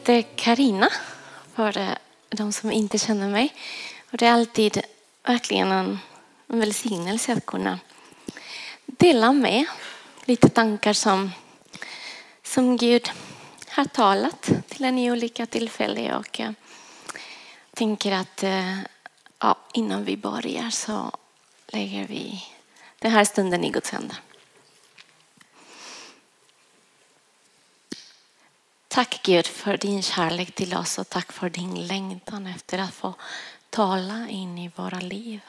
Heter Karina för de som inte känner mig. Och det är alltid verkligen en, en välsignelse att kunna dela med lite tankar som, som Gud har talat till en i olika tillfällen. Och jag tänker att eh, ja, innan vi börjar så lägger vi den här stunden i Guds händer. Tack Gud för din kärlek till oss och tack för din längtan efter att få tala in i våra liv.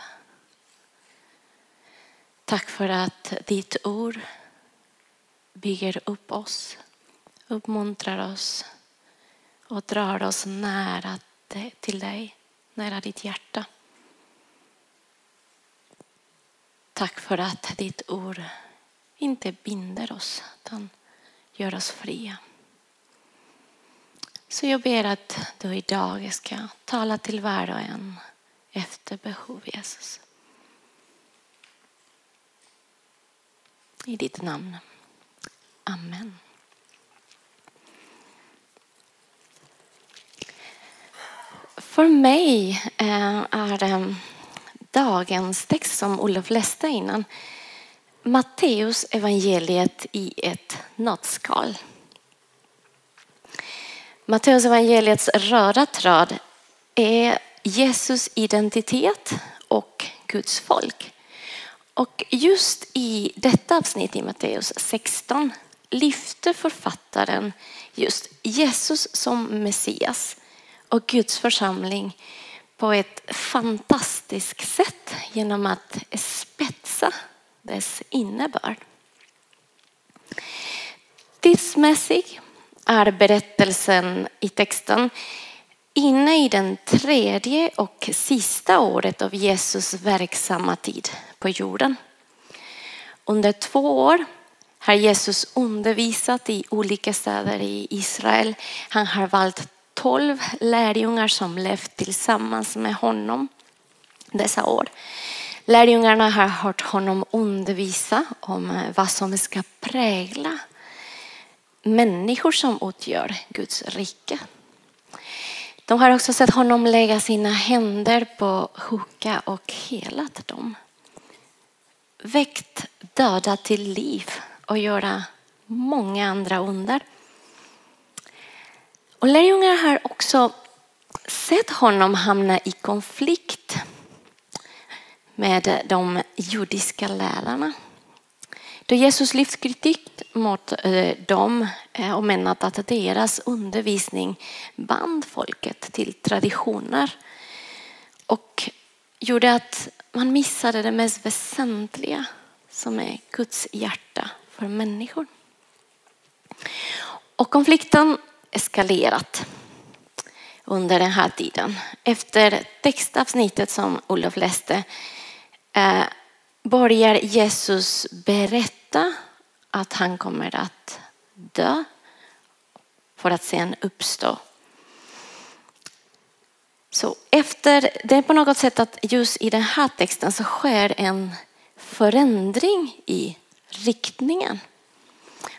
Tack för att ditt ord bygger upp oss, uppmuntrar oss och drar oss nära till dig, nära ditt hjärta. Tack för att ditt ord inte binder oss utan gör oss fria. Så jag ber att du idag ska tala till var och en efter behov, Jesus. I ditt namn. Amen. För mig eh, är eh, dagens text som Olof läste innan Matteus evangeliet i ett nötskal. Matteus evangeliets röda tråd är Jesus identitet och Guds folk. Och just i detta avsnitt i Matteus 16 lyfter författaren just Jesus som Messias och Guds församling på ett fantastiskt sätt genom att spetsa dess innebörd. Tidsmässigt är berättelsen i texten inne i den tredje och sista året av Jesus verksamma tid på jorden. Under två år har Jesus undervisat i olika städer i Israel. Han har valt tolv lärjungar som levt tillsammans med honom dessa år. Lärjungarna har hört honom undervisa om vad som ska prägla människor som utgör Guds rike. De har också sett honom lägga sina händer på sjuka och helat dem. Väckt döda till liv och göra många andra under. Och lärjungarna har också sett honom hamna i konflikt med de judiska lärarna. Då Jesus lyft kritik mot eh, dem eh, och menat att deras undervisning band folket till traditioner och gjorde att man missade det mest väsentliga som är Guds hjärta för människor. Och konflikten eskalerat under den här tiden. Efter textavsnittet som Olof läste eh, börjar Jesus berätta att han kommer att dö för att sen uppstå. Så efter, det är på något sätt att just i den här texten så sker en förändring i riktningen.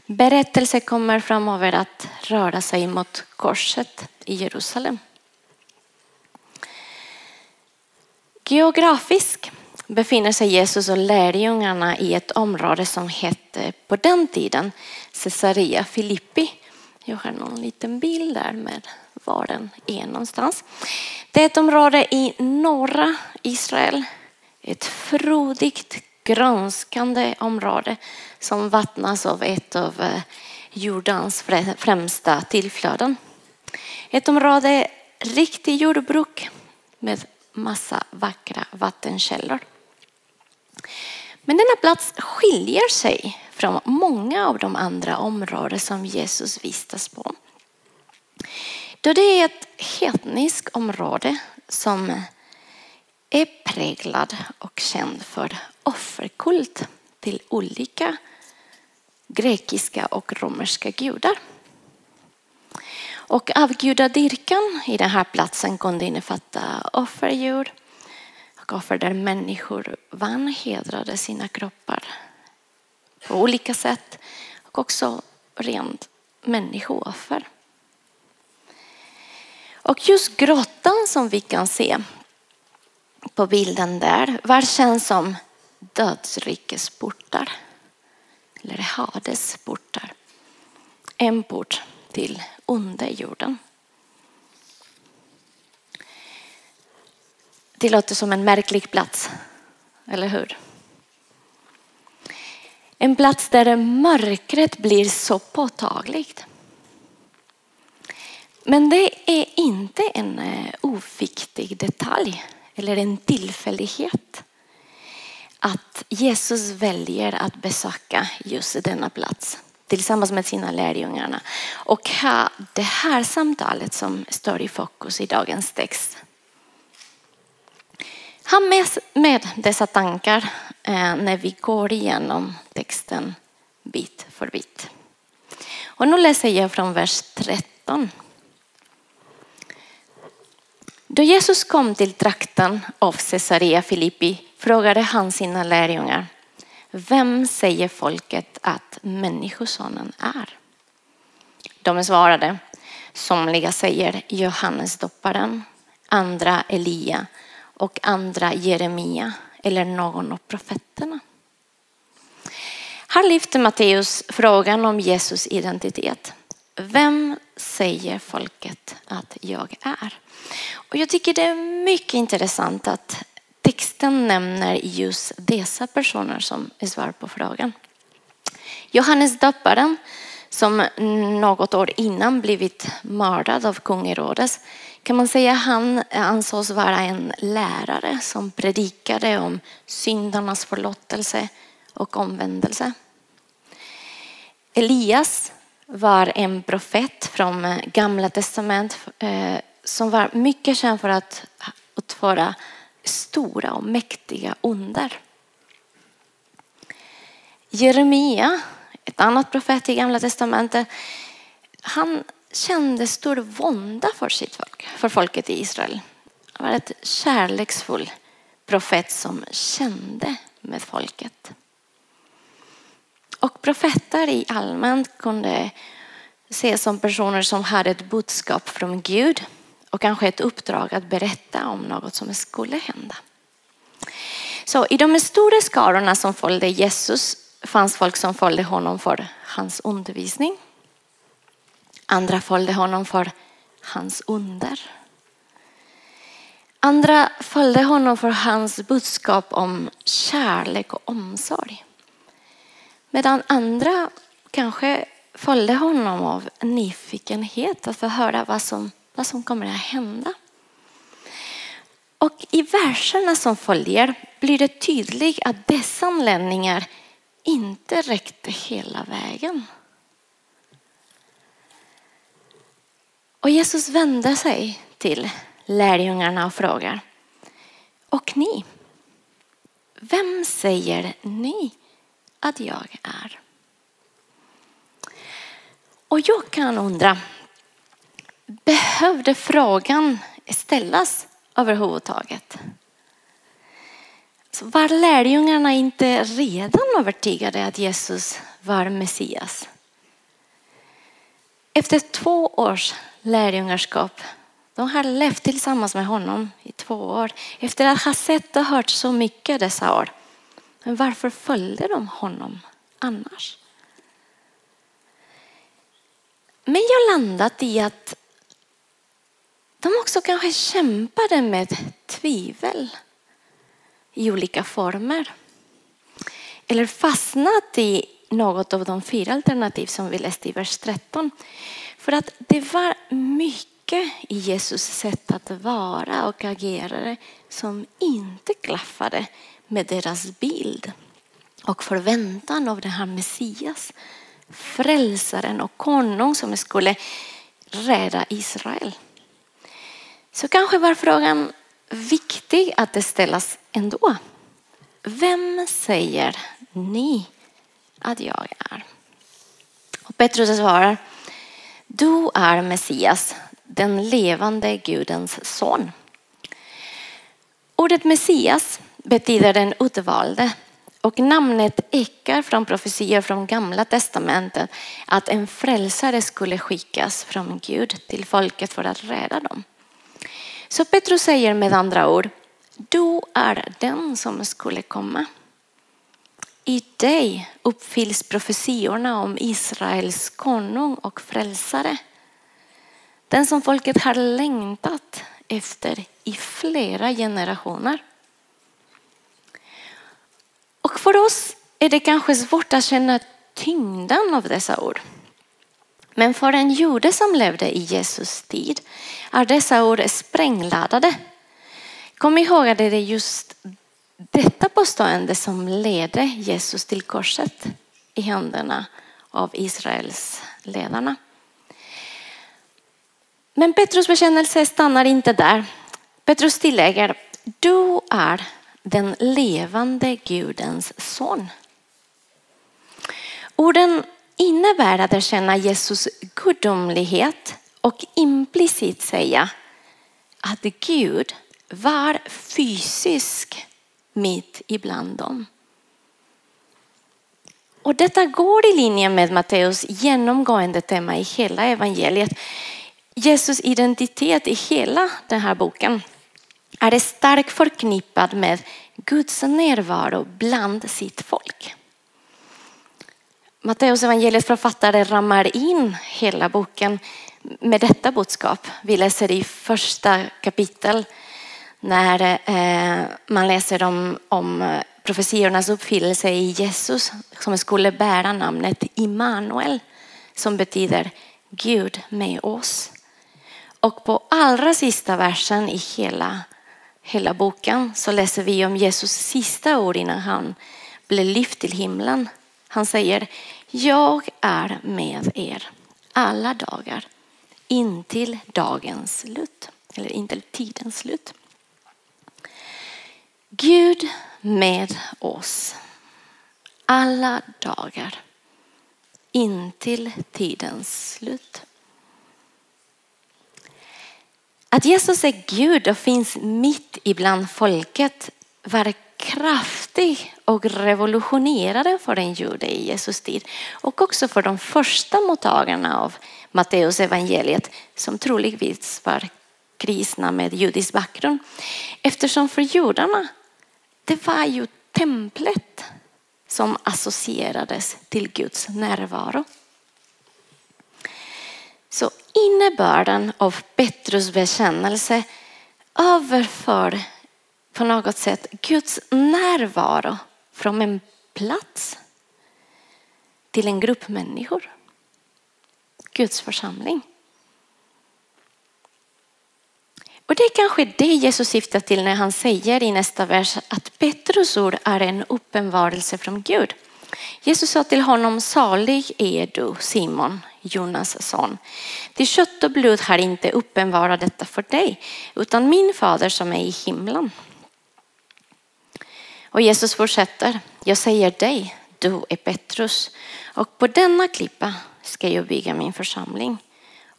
Berättelsen kommer framöver att röra sig mot korset i Jerusalem. Geografiskt befinner sig Jesus och lärjungarna i ett område som hette på den tiden Caesarea Filippi. Jag har någon liten bild där med var den är någonstans. Det är ett område i norra Israel. Ett frodigt, grönskande område som vattnas av ett av eh, Jordans främsta tillflöden. Ett område riktigt jordbruk med massa vackra vattenkällor. Men denna plats skiljer sig från många av de andra områden som Jesus vistas på. Då det är ett hedniskt område som är präglad och känd för offerkult till olika grekiska och romerska gudar. Och avgudadyrkan i den här platsen kunde innefatta offerdjur offer där människor vanhedrade sina kroppar på olika sätt och också rent människooffer. Och just grottan som vi kan se på bilden där var känd som dödsrikets portar. Eller Hades portar. En port till underjorden. Det låter som en märklig plats, eller hur? En plats där mörkret blir så påtagligt. Men det är inte en eh, oviktig detalj eller en tillfällighet att Jesus väljer att besöka just denna plats tillsammans med sina lärjungarna och ha det här samtalet som står i fokus i dagens text. Ha med, med dessa tankar eh, när vi går igenom texten bit för bit. Och nu läser jag från vers 13. Då Jesus kom till trakten av Caesarea Filippi frågade han sina lärjungar. Vem säger folket att människosonen är? De svarade. Somliga säger Johannes dopparen, andra Elia och andra Jeremia eller någon av profeterna. Här lyfter Matteus frågan om Jesus identitet. Vem säger folket att jag är? Och jag tycker det är mycket intressant att texten nämner just dessa personer som är svar på frågan. Johannes döparen som något år innan blivit mördad av kung Herodes kan man säga han ansågs vara en lärare som predikade om syndarnas förlåtelse och omvändelse. Elias var en profet från gamla testament eh, som var mycket känd för att utföra stora och mäktiga under. Jeremia, ett annat profet i gamla testamentet, han kände stor vånda för sitt folk, för folket i Israel. Han var ett kärleksfull profet som kände med folket. Och profeter i allmänt kunde ses som personer som hade ett budskap från Gud och kanske ett uppdrag att berätta om något som skulle hända. Så i de stora skarorna som följde Jesus fanns folk som följde honom för hans undervisning. Andra följde honom för hans under. Andra följde honom för hans budskap om kärlek och omsorg. Medan andra kanske följde honom av nyfikenhet att få höra vad som vad som kommer att hända. Och i verserna som följer blir det tydligt att dessa anledningar inte räckte hela vägen. Och Jesus vände sig till lärjungarna och frågar. Och ni? Vem säger ni att jag är? Och jag kan undra, behövde frågan ställas överhuvudtaget? Så var lärjungarna inte redan övertygade att Jesus var Messias? Efter två års lärjungarskap, de har levt tillsammans med honom i två år, efter att ha sett och hört så mycket dessa år. Men varför följde de honom annars? Men jag landat i att de också kanske kämpade med tvivel i olika former. Eller fastnat i något av de fyra alternativ som vi läste i vers 13. För att det var mycket i Jesus sätt att vara och agera som inte klaffade med deras bild och förväntan av den här Messias, frälsaren och konung som skulle rädda Israel. Så kanske var frågan viktig att det ställas ändå. Vem säger ni att jag är? Och Petrus svarar, du är Messias, den levande Gudens son. Ordet Messias betyder den utvalde och namnet ekar från profetior från gamla testamentet att en frälsare skulle skickas från Gud till folket för att rädda dem. Så Petrus säger med andra ord, du är den som skulle komma. I dig uppfylls profetiorna om Israels konung och frälsare. Den som folket har längtat efter i flera generationer. Och för oss är det kanske svårt att känna tyngden av dessa ord. Men för en jude som levde i Jesus tid är dessa ord sprängladdade. Kom ihåg att det är just detta påstående som ledde Jesus till korset i händerna av Israels ledarna. Men Petrus bekännelse stannar inte där. Petrus tillägger, du är den levande Gudens son. Orden innebär att erkänna Jesus gudomlighet och implicit säga att Gud var fysisk mitt ibland dem. Och detta går i linje med Matteus genomgående tema i hela evangeliet. Jesus identitet i hela den här boken är starkt förknippad med Guds närvaro bland sitt folk. Matteus evangeliets författare ramar in hela boken med detta budskap. Vi läser i första kapitel när eh, man läser om, om eh, profetiornas uppfyllelse i Jesus som skulle bära namnet Immanuel som betyder Gud med oss. Och på allra sista versen i hela, hela boken så läser vi om Jesus sista ord innan han blev lyft till himlen. Han säger, jag är med er alla dagar intill dagens slut, eller intill tidens slut. Gud med oss alla dagar intill tidens slut. Att Jesus är Gud och finns mitt ibland folket var kraftig och revolutionerade för den jude i Jesus tid och också för de första mottagarna av Matteus evangeliet som troligtvis var kristna med judisk bakgrund. Eftersom för judarna det var ju templet som associerades till Guds närvaro. Så innebörden av Petrus bekännelse överför på något sätt Guds närvaro från en plats till en grupp människor. Guds församling. Och det är kanske det Jesus syftar till när han säger i nästa vers att Petrus ord är en uppenbarelse från Gud. Jesus sa till honom, salig är du Simon, Jonas son. Till kött och blod har inte uppenbarat detta för dig, utan min fader som är i himlen. Och Jesus fortsätter, jag säger dig, du är Petrus, och på denna klippa ska jag bygga min församling.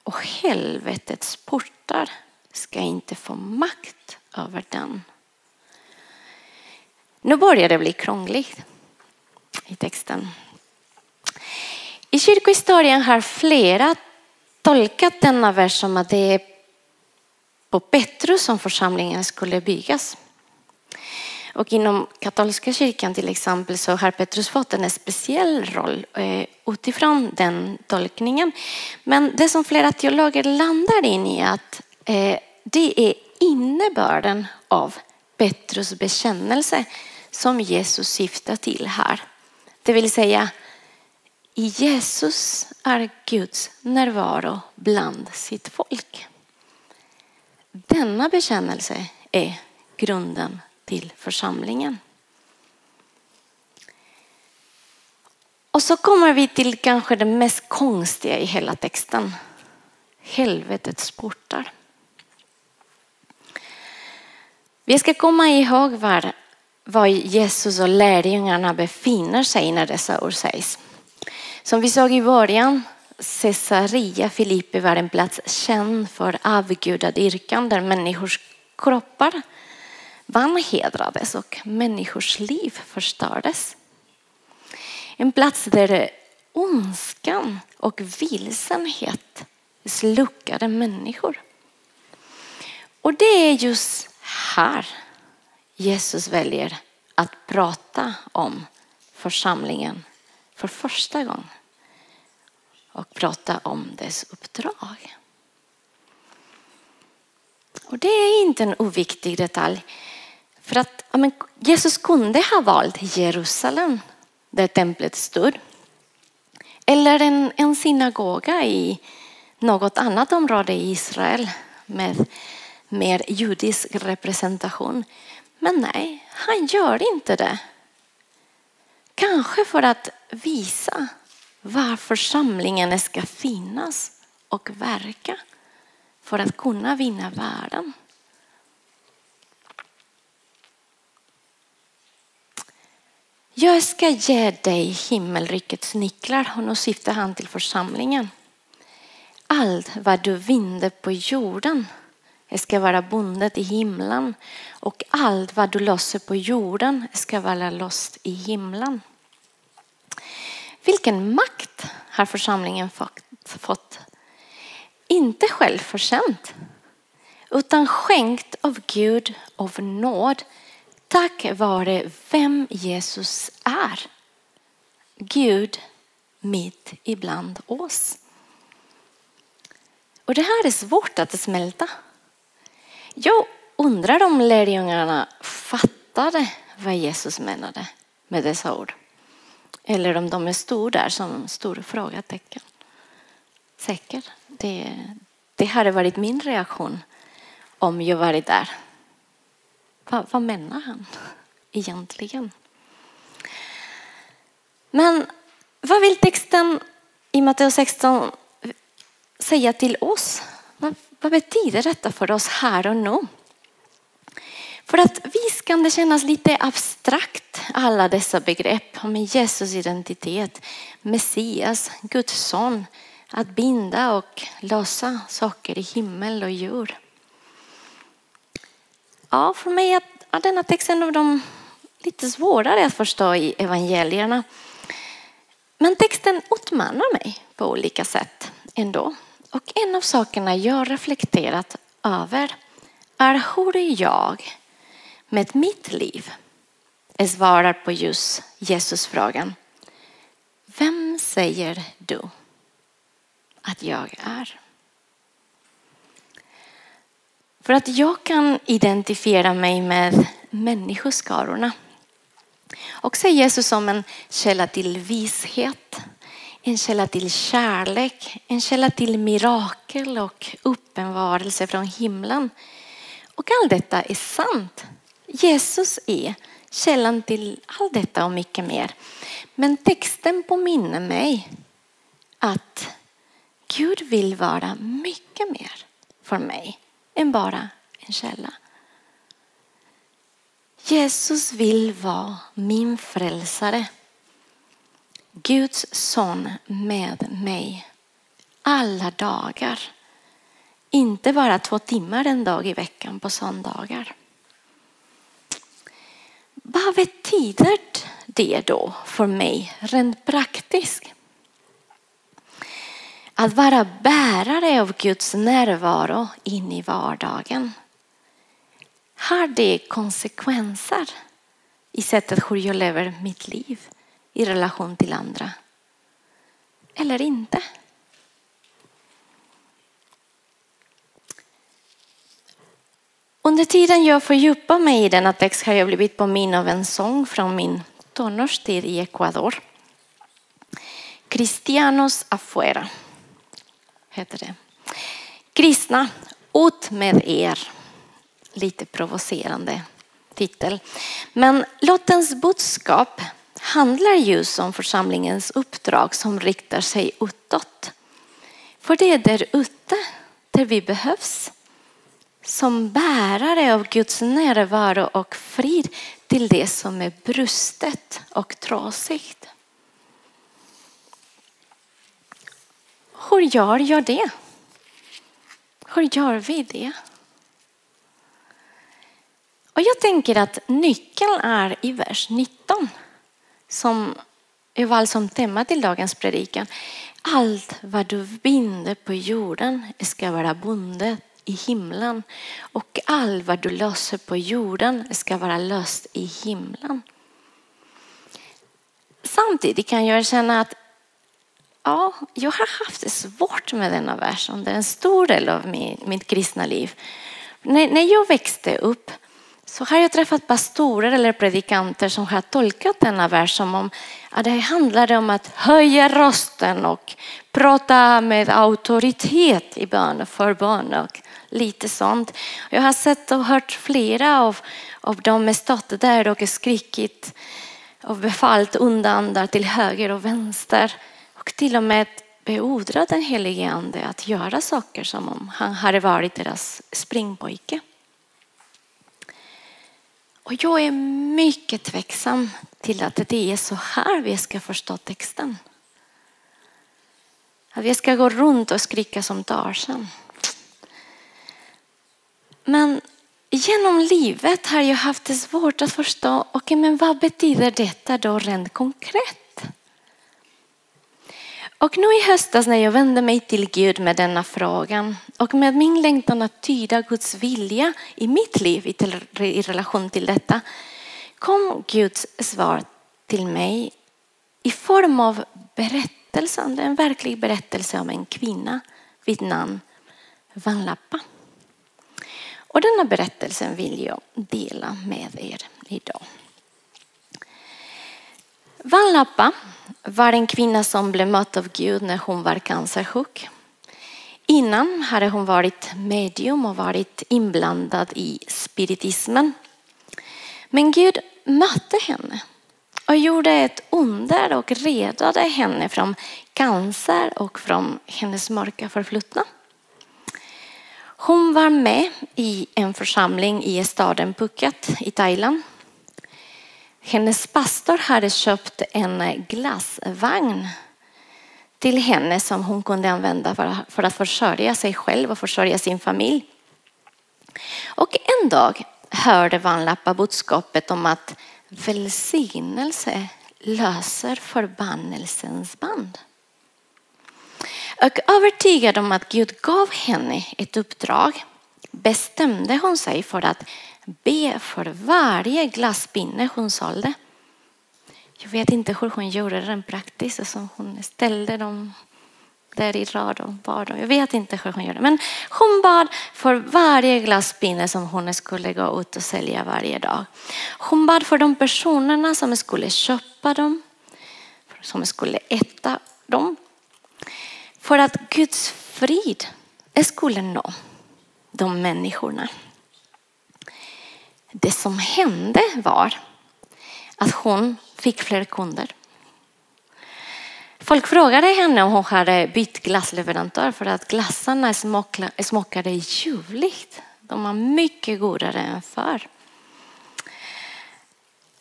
Och helvetets portar ska inte få makt över den. Nu börjar det bli krångligt i texten. I kyrkohistorien har flera tolkat denna vers som att det är på Petrus som församlingen skulle byggas. Och inom katolska kyrkan till exempel så har Petrus fått en speciell roll eh, utifrån den tolkningen. Men det som flera teologer landar in i är att Eh, det är innebörden av Petrus bekännelse som Jesus syftar till här. Det vill säga i Jesus är Guds närvaro bland sitt folk. Denna bekännelse är grunden till församlingen. Och så kommer vi till kanske det mest konstiga i hela texten. Helvetets portar. Vi ska komma ihåg var, var Jesus och lärjungarna befinner sig när dessa ord sägs. Som vi såg i början, Caesarea Filippi var en plats känd för avgudadyrkan där människors kroppar vanhedrades och människors liv förstördes. En plats där ondskan och vilsenhet sluckade människor. Och det är just här Jesus väljer att prata om församlingen för första gången och prata om dess uppdrag. Och det är inte en oviktig detalj. För att ja, Jesus kunde ha valt Jerusalem där templet stod. Eller en, en synagoga i något annat område i Israel med mer judisk representation. Men nej, han gör inte det. Kanske för att visa var församlingen ska finnas och verka för att kunna vinna världen. Jag ska ge dig himmelrikets nycklar och nu syftar han till församlingen. Allt vad du vinner på jorden ska vara bundet i himlen och allt vad du löser på jorden ska vara löst i himlen. Vilken makt har församlingen fått? Inte självförtjänt utan skänkt av Gud av nåd tack vare vem Jesus är. Gud mitt ibland oss. Och det här är svårt att smälta. Jag undrar om lärjungarna fattade vad Jesus menade med dessa ord. Eller om de stod där som stora frågetecken. Säkert. Det, det hade varit min reaktion om jag varit där. Va, vad menar han egentligen? Men vad vill texten i Matteus 16 säga till oss? Vad, betyder detta för oss här och nu? För att visst kan det kännas lite abstrakt alla dessa begrepp om Jesus identitet, Messias, Guds son, att binda och lösa saker i himmel och jord. Ja, för mig är denna text en av de lite svårare att förstå i evangelierna. Men texten utmanar mig på olika sätt ändå. Och en av sakerna jag reflekterat över är hur jag med mitt liv svarar på just Jesus frågan. Vem säger du att jag är? För att jag kan identifiera mig med människoskarorna och se Jesus som en källa till vishet, en källa till kärlek, en källa till mirakel och uppenbarelse från himlen. Och allt detta är sant. Jesus är källan till allt detta och mycket mer. Men texten påminner mig att Gud vill vara mycket mer för mig än bara en källa. Jesus vill vara min frälsare. Guds son med mig alla dagar. Inte bara två timmar en dag i veckan på söndagar. Vad betyder det då för mig rent praktiskt? Att vara bärare av Guds närvaro in i vardagen. Har det konsekvenser i sättet hur jag lever mitt liv i relation till andra? Eller inte? Under tiden jag fördjupar mig i denna text har jag blivit påminn av en sång från min tonårstid i Ecuador. Cristianos afuera heter det. Kristna, ut med er. Lite provocerande titel. Men lottens budskap handlar just om församlingens uppdrag som riktar sig utåt. För det är där ute där vi behövs som bärare av Guds närvaro och frid till det som är brustet och trasigt. Hur gör jag det? Hur gör vi det? Och jag tänker att nyckeln är i vers 19 som är vald som tema till dagens predikan. Allt vad du binder på jorden ska vara bundet i himlen och allt vad du löser på jorden ska vara löst i himlen. Samtidigt kan jag känna att ja, jag har haft det svårt med denna vers under en stor del av min, mitt kristna liv. När, när jag växte upp så har jag träffat pastorer eller predikanter som har tolkat denna vers som om att det handlade om att höja rösten och prata med auktoritet i bön och förbön och lite sånt. Jag har sett och hört flera av, av dem med stått där och skrikit och befallt undandar till höger och vänster och till och med beordrat den helige ande att göra saker som om han hade varit deras springpojke. Och jag är mycket tveksam till att det är så här vi ska förstå texten. Att vi ska gå runt och skrika som Tarzan. Men genom livet har jag haft det svårt att förstå, okay, men vad betyder detta då rent konkret? Och nu i höstas när jag vände mig till Gud med denna frågan och med min längtan att tyda Guds vilja i mitt liv i relation till detta kom Guds svar till mig i form av berättelsen, en verklig berättelse om en kvinna vid namn Vanlappa. Och denna berättelsen vill jag dela med er idag. Vanlappa var en kvinna som blev mött av Gud när hon var cancersjuk. Innan hade hon varit medium och varit inblandad i spiritismen. Men Gud mötte henne och gjorde ett under och räddade henne från cancer och från hennes mörka förflutna. Hon var med i en församling i staden Phuket i Thailand hennes pastor hade köpt en glassvagn till henne som hon kunde använda för att försörja sig själv och försörja sin familj. Och en dag hörde Vanlappa budskapet om att välsignelse löser förbannelsens band. Och övertygad om att Gud gav henne ett uppdrag bestämde hon sig för att be för varje glasspinne hon sålde. Jag vet inte hur hon gjorde den praktiskt, alltså hon ställde dem där i rad och bad dem. Jag vet inte hur hon gjorde. Men hon bad för varje glasspinne som hon skulle gå ut och sälja varje dag. Hon bad för de personerna som skulle köpa dem, som skulle äta dem. För att Guds frid skulle nå de människorna. Det som hände var att hon fick fler kunder. Folk frågade henne om hon hade bytt glassleverantör för att glassarna smakade ljuvligt. De var mycket godare än förr.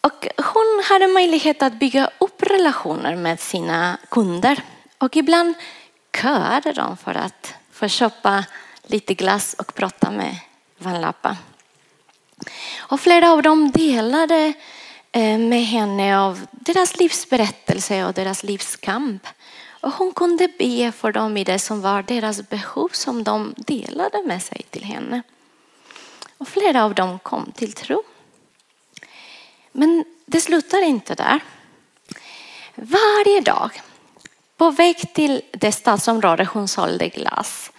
Och hon hade möjlighet att bygga upp relationer med sina kunder och ibland köade de för att få köpa lite glass och prata med Vanlappa. Och flera av dem delade eh, med henne av deras livsberättelse och deras livskamp. Och hon kunde be för dem i det som var deras behov som de delade med sig till henne. Och flera av dem kom till tro. Men det slutar inte där. Varje dag på väg till det stadsområde hon sålde glass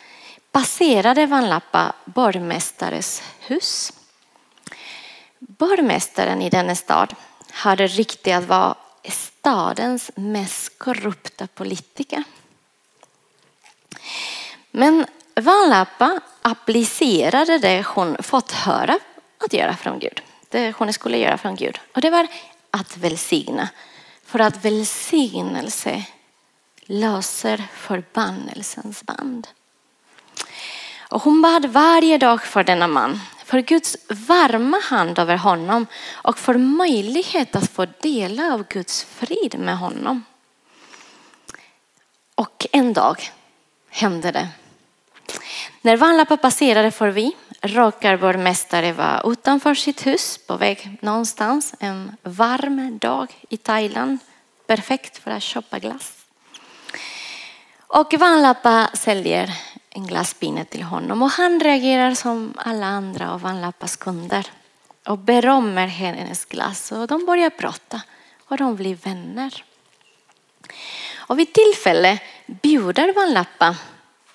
passerade Van Lappa borgmästares hus. Borgmästaren i denna stad hade rykte att vara stadens mest korrupta politiker. Men Vanlappa applicerade det hon fått höra att göra från Gud. Det hon skulle göra från Gud. Och det var att välsigna för att välsignelse löser förbannelsens band. Och hon bad varje dag för denna man, för Guds varma hand över honom och för möjlighet att få dela av Guds frid med honom. Och en dag hände det. När Vanlappa passerade förbi råkar vår mästare vara utanför sitt hus på väg någonstans en varm dag i Thailand. Perfekt för att köpa glass. Och Vanlappa säljer en glasspinne till honom och han reagerar som alla andra av van Lappas kunder och berömmer hennes glass och de börjar prata och de blir vänner. Och vid tillfälle bjuder van Lappa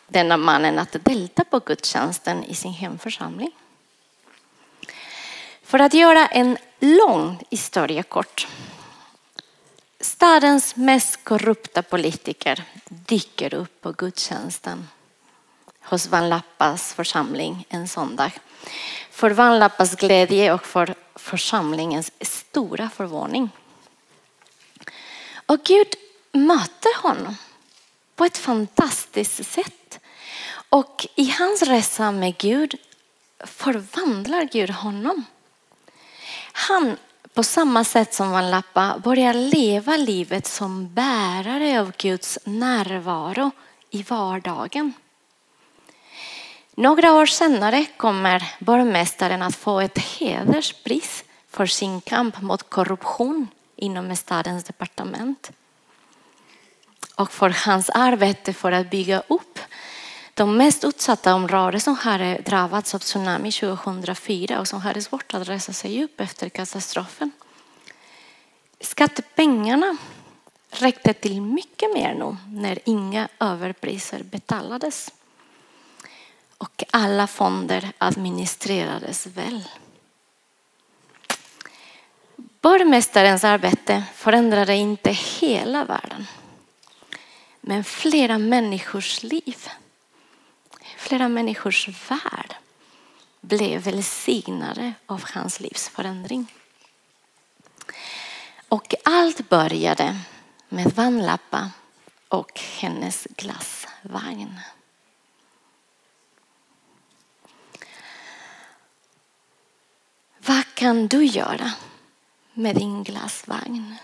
denna mannen att delta på gudstjänsten i sin hemförsamling. För att göra en lång historia kort. Stadens mest korrupta politiker dyker upp på gudstjänsten hos van Lappas församling en söndag. För van Lappas glädje och för församlingens stora förvåning. Och Gud möter honom på ett fantastiskt sätt. Och i hans resa med Gud förvandlar Gud honom. Han på samma sätt som van Lappa, börjar leva livet som bärare av Guds närvaro i vardagen. Några år senare kommer borgmästaren att få ett hederspris för sin kamp mot korruption inom stadens departement och för hans arbete för att bygga upp de mest utsatta områden som hade drabbats av tsunami 2004 och som hade svårt att resa sig upp efter katastrofen. Skattepengarna räckte till mycket mer nu när inga överpriser betalades. Och alla fonder administrerades väl. Borgmästarens arbete förändrade inte hela världen. Men flera människors liv, flera människors värld blev välsignade av hans livsförändring. Och allt började med Vanlappa och hennes glassvagn. Vad kan du göra med din glasvagn?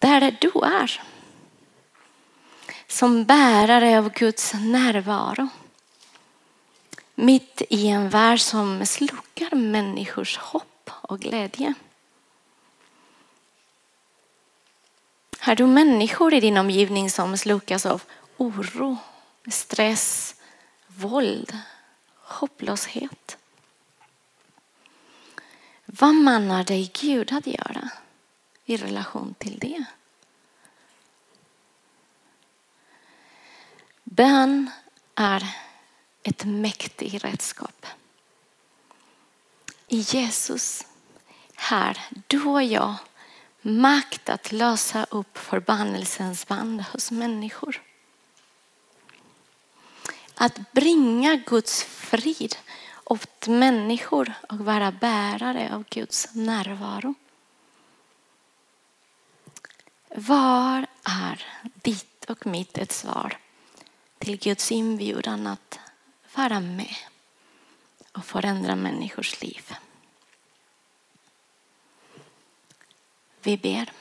där du är. Som bärare av Guds närvaro. Mitt i en värld som slukar människors hopp och glädje. Har du människor i din omgivning som slukas av oro, stress, våld, hopplöshet? Vad manar dig Gud att göra? i relation till det. Bön är ett mäktigt redskap. I Jesus har du och jag makt att lösa upp förbannelsens band hos människor. Att bringa Guds frid åt människor och vara bärare av Guds närvaro. Var är ditt och mitt ett svar till Guds inbjudan att vara med och förändra människors liv? Vi ber.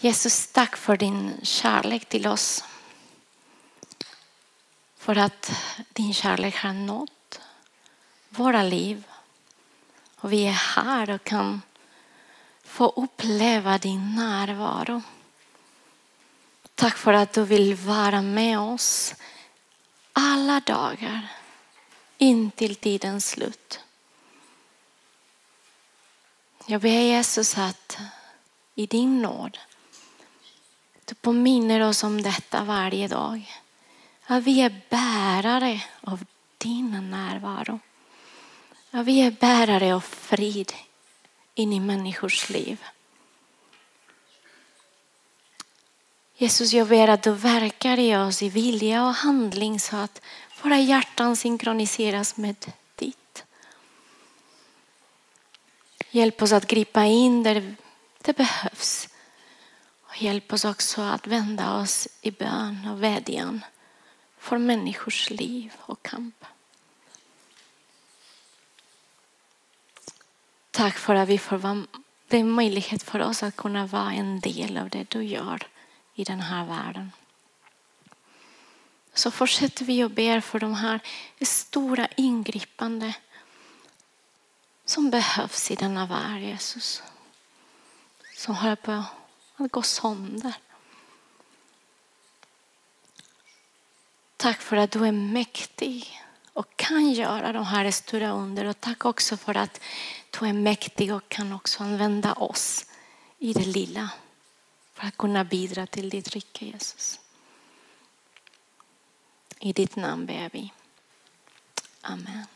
Jesus, tack för din kärlek till oss. För att din kärlek har nått våra liv och vi är här och kan få uppleva din närvaro. Tack för att du vill vara med oss alla dagar in till tidens slut. Jag ber Jesus att i din nåd du påminner oss om detta varje dag. Att vi är bärare av din närvaro. Att vi är bärare av frid in i människors liv. Jesus, jag ber att du verkar i oss i vilja och handling så att våra hjärtan synkroniseras med ditt. Hjälp oss att gripa in där det behövs. Hjälp oss också att vända oss i bön och vädjan för människors liv och kamp. Tack för att vi får vara, det är möjlighet för oss att kunna vara en del av det du gör i den här världen. Så fortsätter vi och ber för de här stora ingripande som behövs i denna värld, Jesus. Som håller på att gå sönder. Tack för att du är mäktig och kan göra de här stora under. Och tack också för att du är mäktig och kan också använda oss i det lilla för att kunna bidra till ditt rike Jesus. I ditt namn ber vi. Amen.